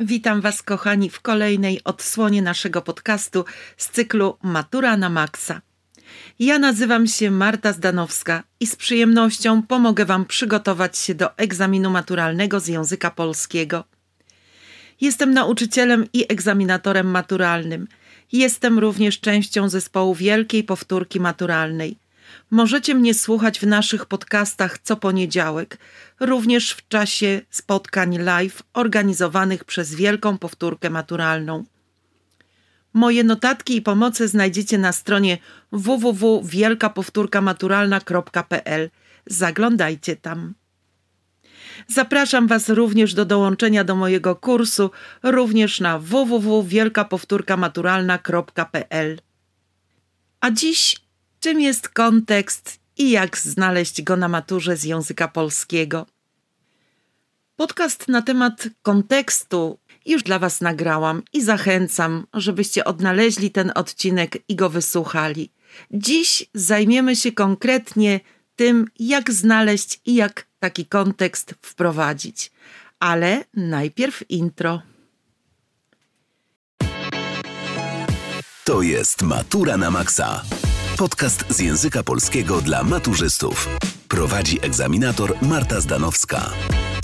Witam Was, kochani, w kolejnej odsłonie naszego podcastu z cyklu Matura na Maxa. Ja nazywam się Marta Zdanowska i z przyjemnością pomogę Wam przygotować się do egzaminu maturalnego z języka polskiego. Jestem nauczycielem i egzaminatorem maturalnym. Jestem również częścią zespołu Wielkiej Powtórki Maturalnej – Możecie mnie słuchać w naszych podcastach co poniedziałek, również w czasie spotkań live organizowanych przez Wielką Powtórkę Maturalną. Moje notatki i pomocy znajdziecie na stronie www.wielkapowtórkamaturalna.pl. Zaglądajcie tam. Zapraszam Was również do dołączenia do mojego kursu, również na www.wielkapowtórkamaturalna.pl. A dziś czym jest kontekst i jak znaleźć go na maturze z języka polskiego. Podcast na temat kontekstu już dla Was nagrałam i zachęcam, żebyście odnaleźli ten odcinek i go wysłuchali. Dziś zajmiemy się konkretnie tym, jak znaleźć i jak taki kontekst wprowadzić. Ale najpierw intro. To jest Matura na Maxa. Podcast z języka polskiego dla maturzystów. Prowadzi egzaminator Marta Zdanowska.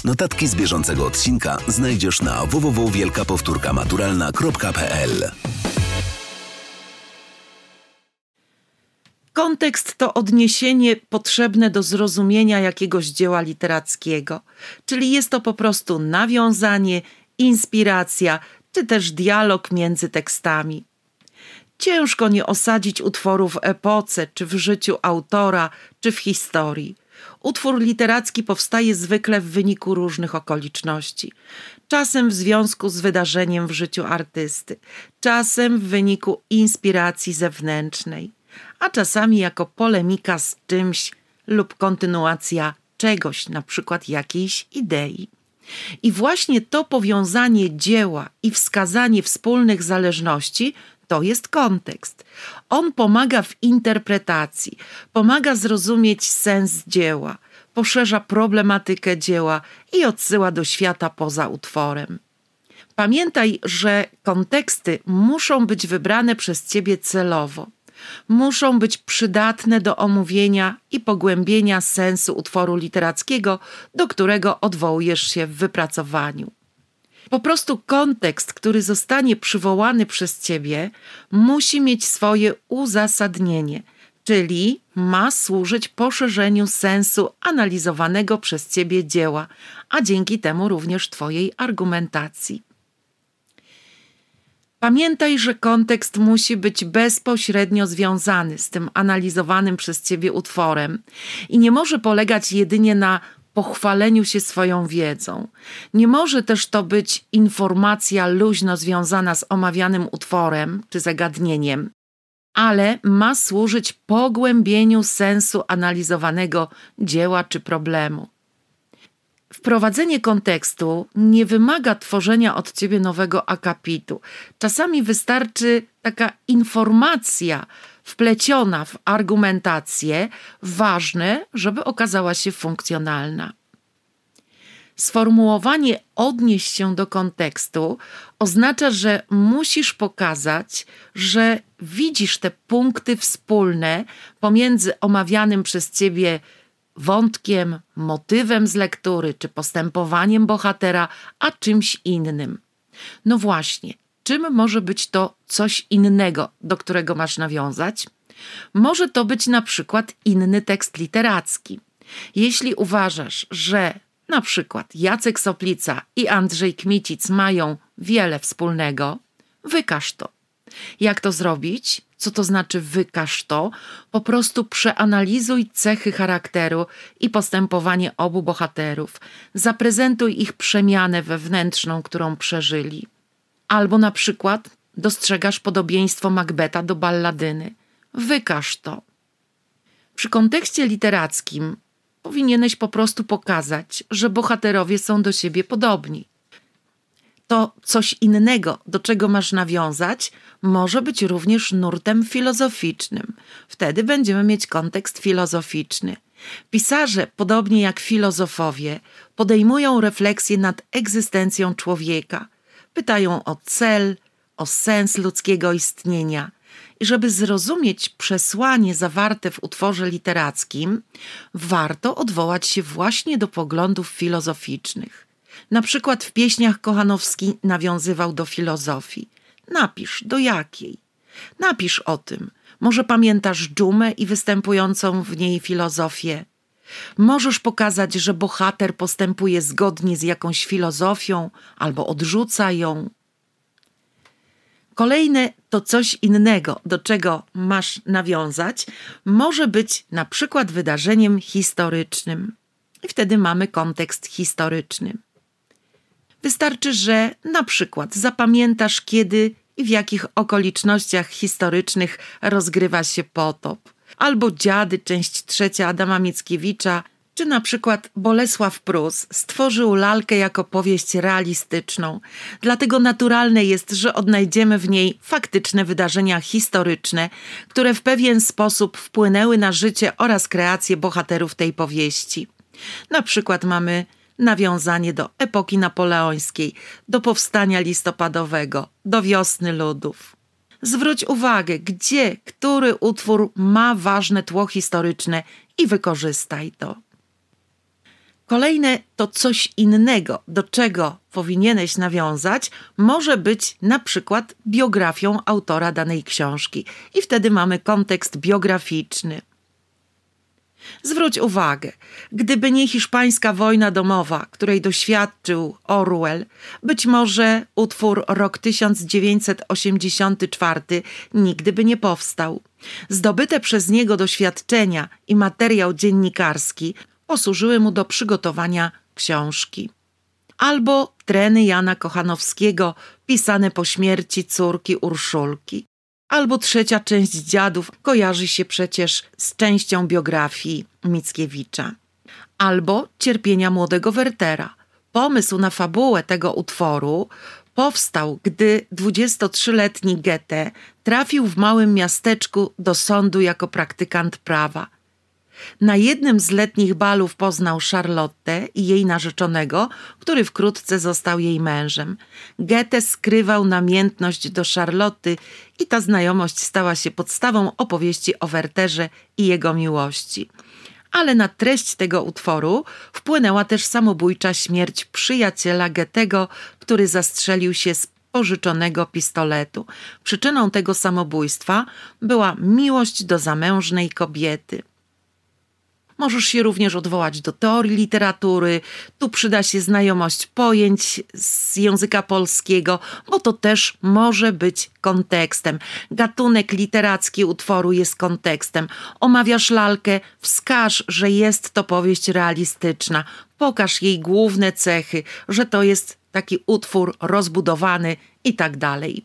Notatki z bieżącego odcinka znajdziesz na www.wielkapowtórkamaturalna.pl. Kontekst to odniesienie potrzebne do zrozumienia jakiegoś dzieła literackiego, czyli jest to po prostu nawiązanie, inspiracja czy też dialog między tekstami. Ciężko nie osadzić utworu w epoce, czy w życiu autora, czy w historii. Utwór literacki powstaje zwykle w wyniku różnych okoliczności. Czasem w związku z wydarzeniem w życiu artysty, czasem w wyniku inspiracji zewnętrznej, a czasami jako polemika z czymś lub kontynuacja czegoś, na przykład jakiejś idei. I właśnie to powiązanie dzieła i wskazanie wspólnych zależności to jest kontekst. On pomaga w interpretacji, pomaga zrozumieć sens dzieła, poszerza problematykę dzieła i odsyła do świata poza utworem. Pamiętaj, że konteksty muszą być wybrane przez ciebie celowo. Muszą być przydatne do omówienia i pogłębienia sensu utworu literackiego, do którego odwołujesz się w wypracowaniu. Po prostu kontekst, który zostanie przywołany przez ciebie, musi mieć swoje uzasadnienie, czyli ma służyć poszerzeniu sensu analizowanego przez ciebie dzieła, a dzięki temu również twojej argumentacji. Pamiętaj, że kontekst musi być bezpośrednio związany z tym analizowanym przez ciebie utworem i nie może polegać jedynie na pochwaleniu się swoją wiedzą. Nie może też to być informacja luźno związana z omawianym utworem czy zagadnieniem, ale ma służyć pogłębieniu sensu analizowanego dzieła czy problemu. Wprowadzenie kontekstu nie wymaga tworzenia od ciebie nowego akapitu. Czasami wystarczy taka informacja, wpleciona w argumentację, ważne, żeby okazała się funkcjonalna. Sformułowanie odnieść się do kontekstu oznacza, że musisz pokazać, że widzisz te punkty wspólne pomiędzy omawianym przez ciebie wątkiem, motywem z lektury czy postępowaniem bohatera, a czymś innym. No właśnie, czym może być to coś innego, do którego masz nawiązać? Może to być na przykład inny tekst literacki. Jeśli uważasz, że na przykład Jacek Soplica i Andrzej Kmicic mają wiele wspólnego, wykaż to. Jak to zrobić? Co to znaczy wykaż to? Po prostu przeanalizuj cechy charakteru i postępowanie obu bohaterów. Zaprezentuj ich przemianę wewnętrzną, którą przeżyli. Albo na przykład dostrzegasz podobieństwo Macbeta do balladyny. Wykaż to. Przy kontekście literackim powinieneś po prostu pokazać, że bohaterowie są do siebie podobni. To coś innego, do czego masz nawiązać, może być również nurtem filozoficznym. Wtedy będziemy mieć kontekst filozoficzny. Pisarze, podobnie jak filozofowie, podejmują refleksję nad egzystencją człowieka, Pytają o cel, o sens ludzkiego istnienia. I żeby zrozumieć przesłanie zawarte w utworze literackim, warto odwołać się właśnie do poglądów filozoficznych. Na przykład w pieśniach Kochanowski nawiązywał do filozofii. Napisz, do jakiej? Napisz o tym. Może pamiętasz dżumę i występującą w niej filozofię. Możesz pokazać, że bohater postępuje zgodnie z jakąś filozofią albo odrzuca ją. Kolejne to coś innego, do czego masz nawiązać, może być na przykład wydarzeniem historycznym. I wtedy mamy kontekst historyczny. Wystarczy, że na przykład zapamiętasz, kiedy i w jakich okolicznościach historycznych rozgrywa się potop. Albo Dziady, część trzecia Adama Mickiewicza, czy na przykład Bolesław Prus stworzył lalkę jako powieść realistyczną, dlatego naturalne jest, że odnajdziemy w niej faktyczne wydarzenia historyczne, które w pewien sposób wpłynęły na życie oraz kreację bohaterów tej powieści. Na przykład mamy nawiązanie do epoki napoleońskiej, do powstania listopadowego, do wiosny ludów. Zwróć uwagę, gdzie który utwór ma ważne tło historyczne i wykorzystaj to. Kolejne to coś innego, do czego powinieneś nawiązać, może być na przykład biografią autora danej książki, i wtedy mamy kontekst biograficzny. Zwróć uwagę, gdyby nie hiszpańska wojna domowa, której doświadczył Orwell, być może utwór rok 1984 nigdy by nie powstał. Zdobyte przez niego doświadczenia i materiał dziennikarski posłużyły mu do przygotowania książki. Albo treny Jana Kochanowskiego, pisane po śmierci córki Urszulki albo trzecia część dziadów kojarzy się przecież z częścią biografii Mickiewicza. Albo cierpienia młodego Wertera. Pomysł na fabułę tego utworu powstał, gdy 23-letni Goethe trafił w małym miasteczku do sądu jako praktykant prawa. Na jednym z letnich balów poznał Charlotte i jej narzeczonego, który wkrótce został jej mężem. Goethe skrywał namiętność do Charlotte i ta znajomość stała się podstawą opowieści o Werterze i jego miłości. Ale na treść tego utworu wpłynęła też samobójcza śmierć przyjaciela Goethego, który zastrzelił się z pożyczonego pistoletu. Przyczyną tego samobójstwa była miłość do zamężnej kobiety. Możesz się również odwołać do teorii literatury. Tu przyda się znajomość pojęć z języka polskiego, bo to też może być kontekstem. Gatunek literacki utworu jest kontekstem. Omawiasz lalkę, wskaż, że jest to powieść realistyczna. Pokaż jej główne cechy, że to jest taki utwór rozbudowany i tak dalej.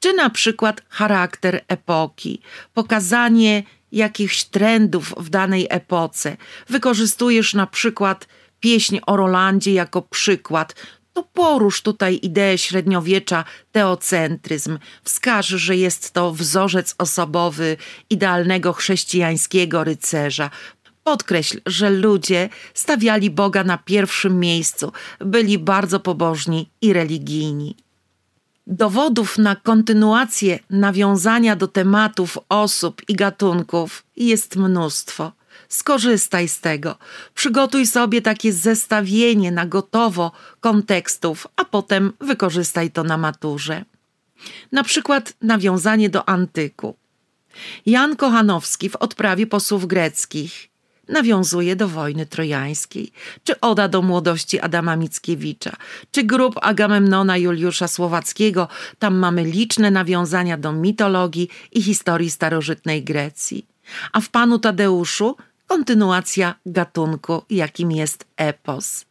Czy na przykład charakter epoki, pokazanie jakichś trendów w danej epoce, wykorzystujesz na przykład pieśń o Rolandzie jako przykład, to porusz tutaj ideę średniowiecza, teocentryzm. Wskaż, że jest to wzorzec osobowy idealnego chrześcijańskiego rycerza. Podkreśl, że ludzie stawiali Boga na pierwszym miejscu, byli bardzo pobożni i religijni. Dowodów na kontynuację nawiązania do tematów, osób i gatunków jest mnóstwo. Skorzystaj z tego. Przygotuj sobie takie zestawienie na gotowo kontekstów, a potem wykorzystaj to na maturze. Na przykład nawiązanie do antyku. Jan Kochanowski w odprawie posłów greckich nawiązuje do wojny trojańskiej, czy Oda do młodości Adama Mickiewicza, czy grup Agamemnona Juliusza Słowackiego. Tam mamy liczne nawiązania do mitologii i historii starożytnej Grecji. A w Panu Tadeuszu kontynuacja gatunku, jakim jest epos.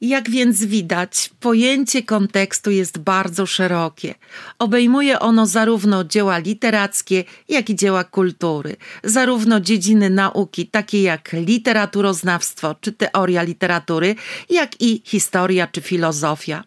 Jak więc widać, pojęcie kontekstu jest bardzo szerokie. Obejmuje ono zarówno dzieła literackie, jak i dzieła kultury, zarówno dziedziny nauki, takie jak literaturoznawstwo czy teoria literatury, jak i historia czy filozofia.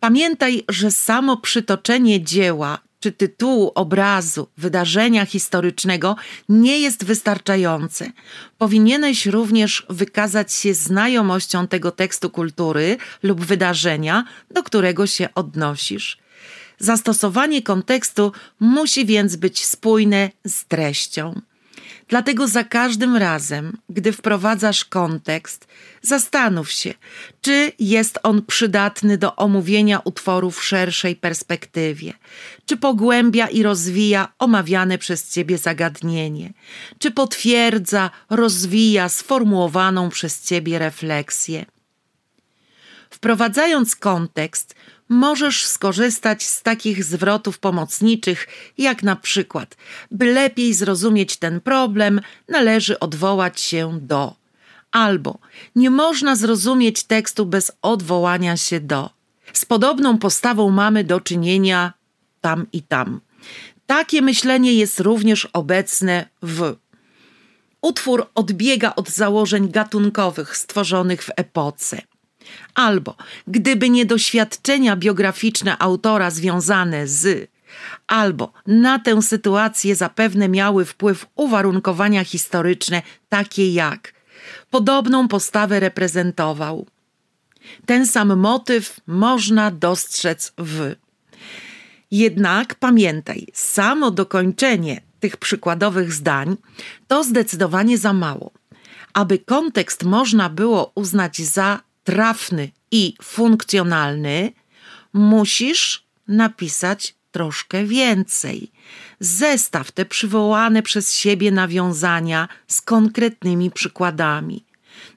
Pamiętaj, że samo przytoczenie dzieła czy tytułu obrazu, wydarzenia historycznego nie jest wystarczające. Powinieneś również wykazać się znajomością tego tekstu kultury lub wydarzenia, do którego się odnosisz. Zastosowanie kontekstu musi więc być spójne z treścią. Dlatego za każdym razem, gdy wprowadzasz kontekst, zastanów się, czy jest on przydatny do omówienia utworu w szerszej perspektywie, czy pogłębia i rozwija omawiane przez ciebie zagadnienie, czy potwierdza, rozwija sformułowaną przez ciebie refleksję. Wprowadzając kontekst, możesz skorzystać z takich zwrotów pomocniczych, jak na przykład, by lepiej zrozumieć ten problem, należy odwołać się do, albo nie można zrozumieć tekstu bez odwołania się do. Z podobną postawą mamy do czynienia tam i tam. Takie myślenie jest również obecne w Utwór odbiega od założeń gatunkowych stworzonych w epoce. Albo gdyby nie doświadczenia biograficzne autora związane z, albo na tę sytuację zapewne miały wpływ uwarunkowania historyczne, takie jak podobną postawę reprezentował. Ten sam motyw można dostrzec w. Jednak pamiętaj, samo dokończenie tych przykładowych zdań to zdecydowanie za mało. Aby kontekst można było uznać za trafny i funkcjonalny, musisz napisać troszkę więcej. Zestaw te przywołane przez siebie nawiązania z konkretnymi przykładami.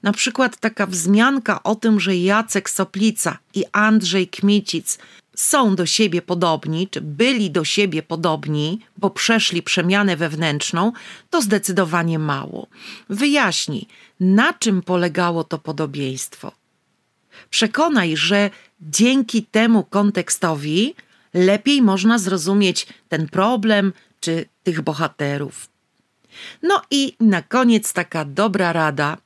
Na przykład taka wzmianka o tym, że Jacek Soplica i Andrzej Kmicic są do siebie podobni, czy byli do siebie podobni, bo przeszli przemianę wewnętrzną, to zdecydowanie mało. Wyjaśnij, na czym polegało to podobieństwo. Przekonaj, że dzięki temu kontekstowi lepiej można zrozumieć ten problem czy tych bohaterów. No i na koniec taka dobra rada.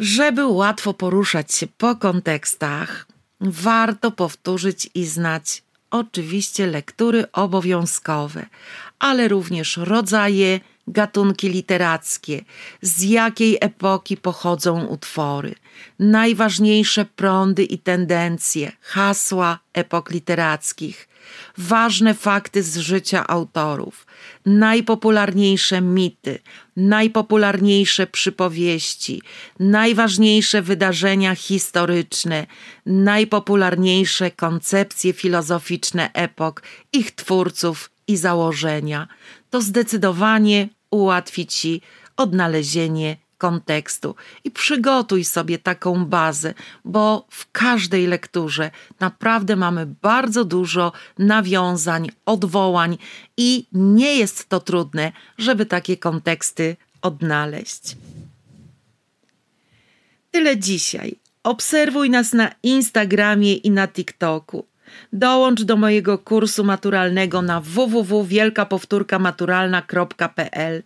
Żeby łatwo poruszać się po kontekstach, warto powtórzyć i znać oczywiście lektury obowiązkowe, ale również rodzaje, gatunki literackie, z jakiej epoki pochodzą utwory, najważniejsze prądy i tendencje, hasła epok literackich, ważne fakty z życia autorów, najpopularniejsze mity, najpopularniejsze przypowieści, najważniejsze wydarzenia historyczne, najpopularniejsze koncepcje filozoficzne epok, ich twórców i założenia. To zdecydowanie ułatwi ci odnalezienie kontekstu i przygotuj sobie taką bazę, bo w każdej lekturze naprawdę mamy bardzo dużo nawiązań, odwołań i nie jest to trudne, żeby takie konteksty odnaleźć. Tyle dzisiaj. Obserwuj nas na Instagramie i na TikToku. Dołącz do mojego kursu maturalnego na www.wielkapowtórkamaturalna.pl.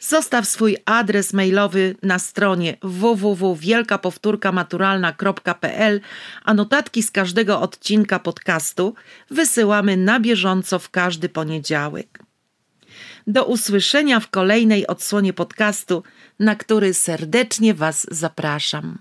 Zostaw swój adres mailowy na stronie www.wielkapowtórkamaturalna.pl, a notatki z każdego odcinka podcastu wysyłamy na bieżąco w każdy poniedziałek. Do usłyszenia w kolejnej odsłonie podcastu, na który serdecznie Was zapraszam.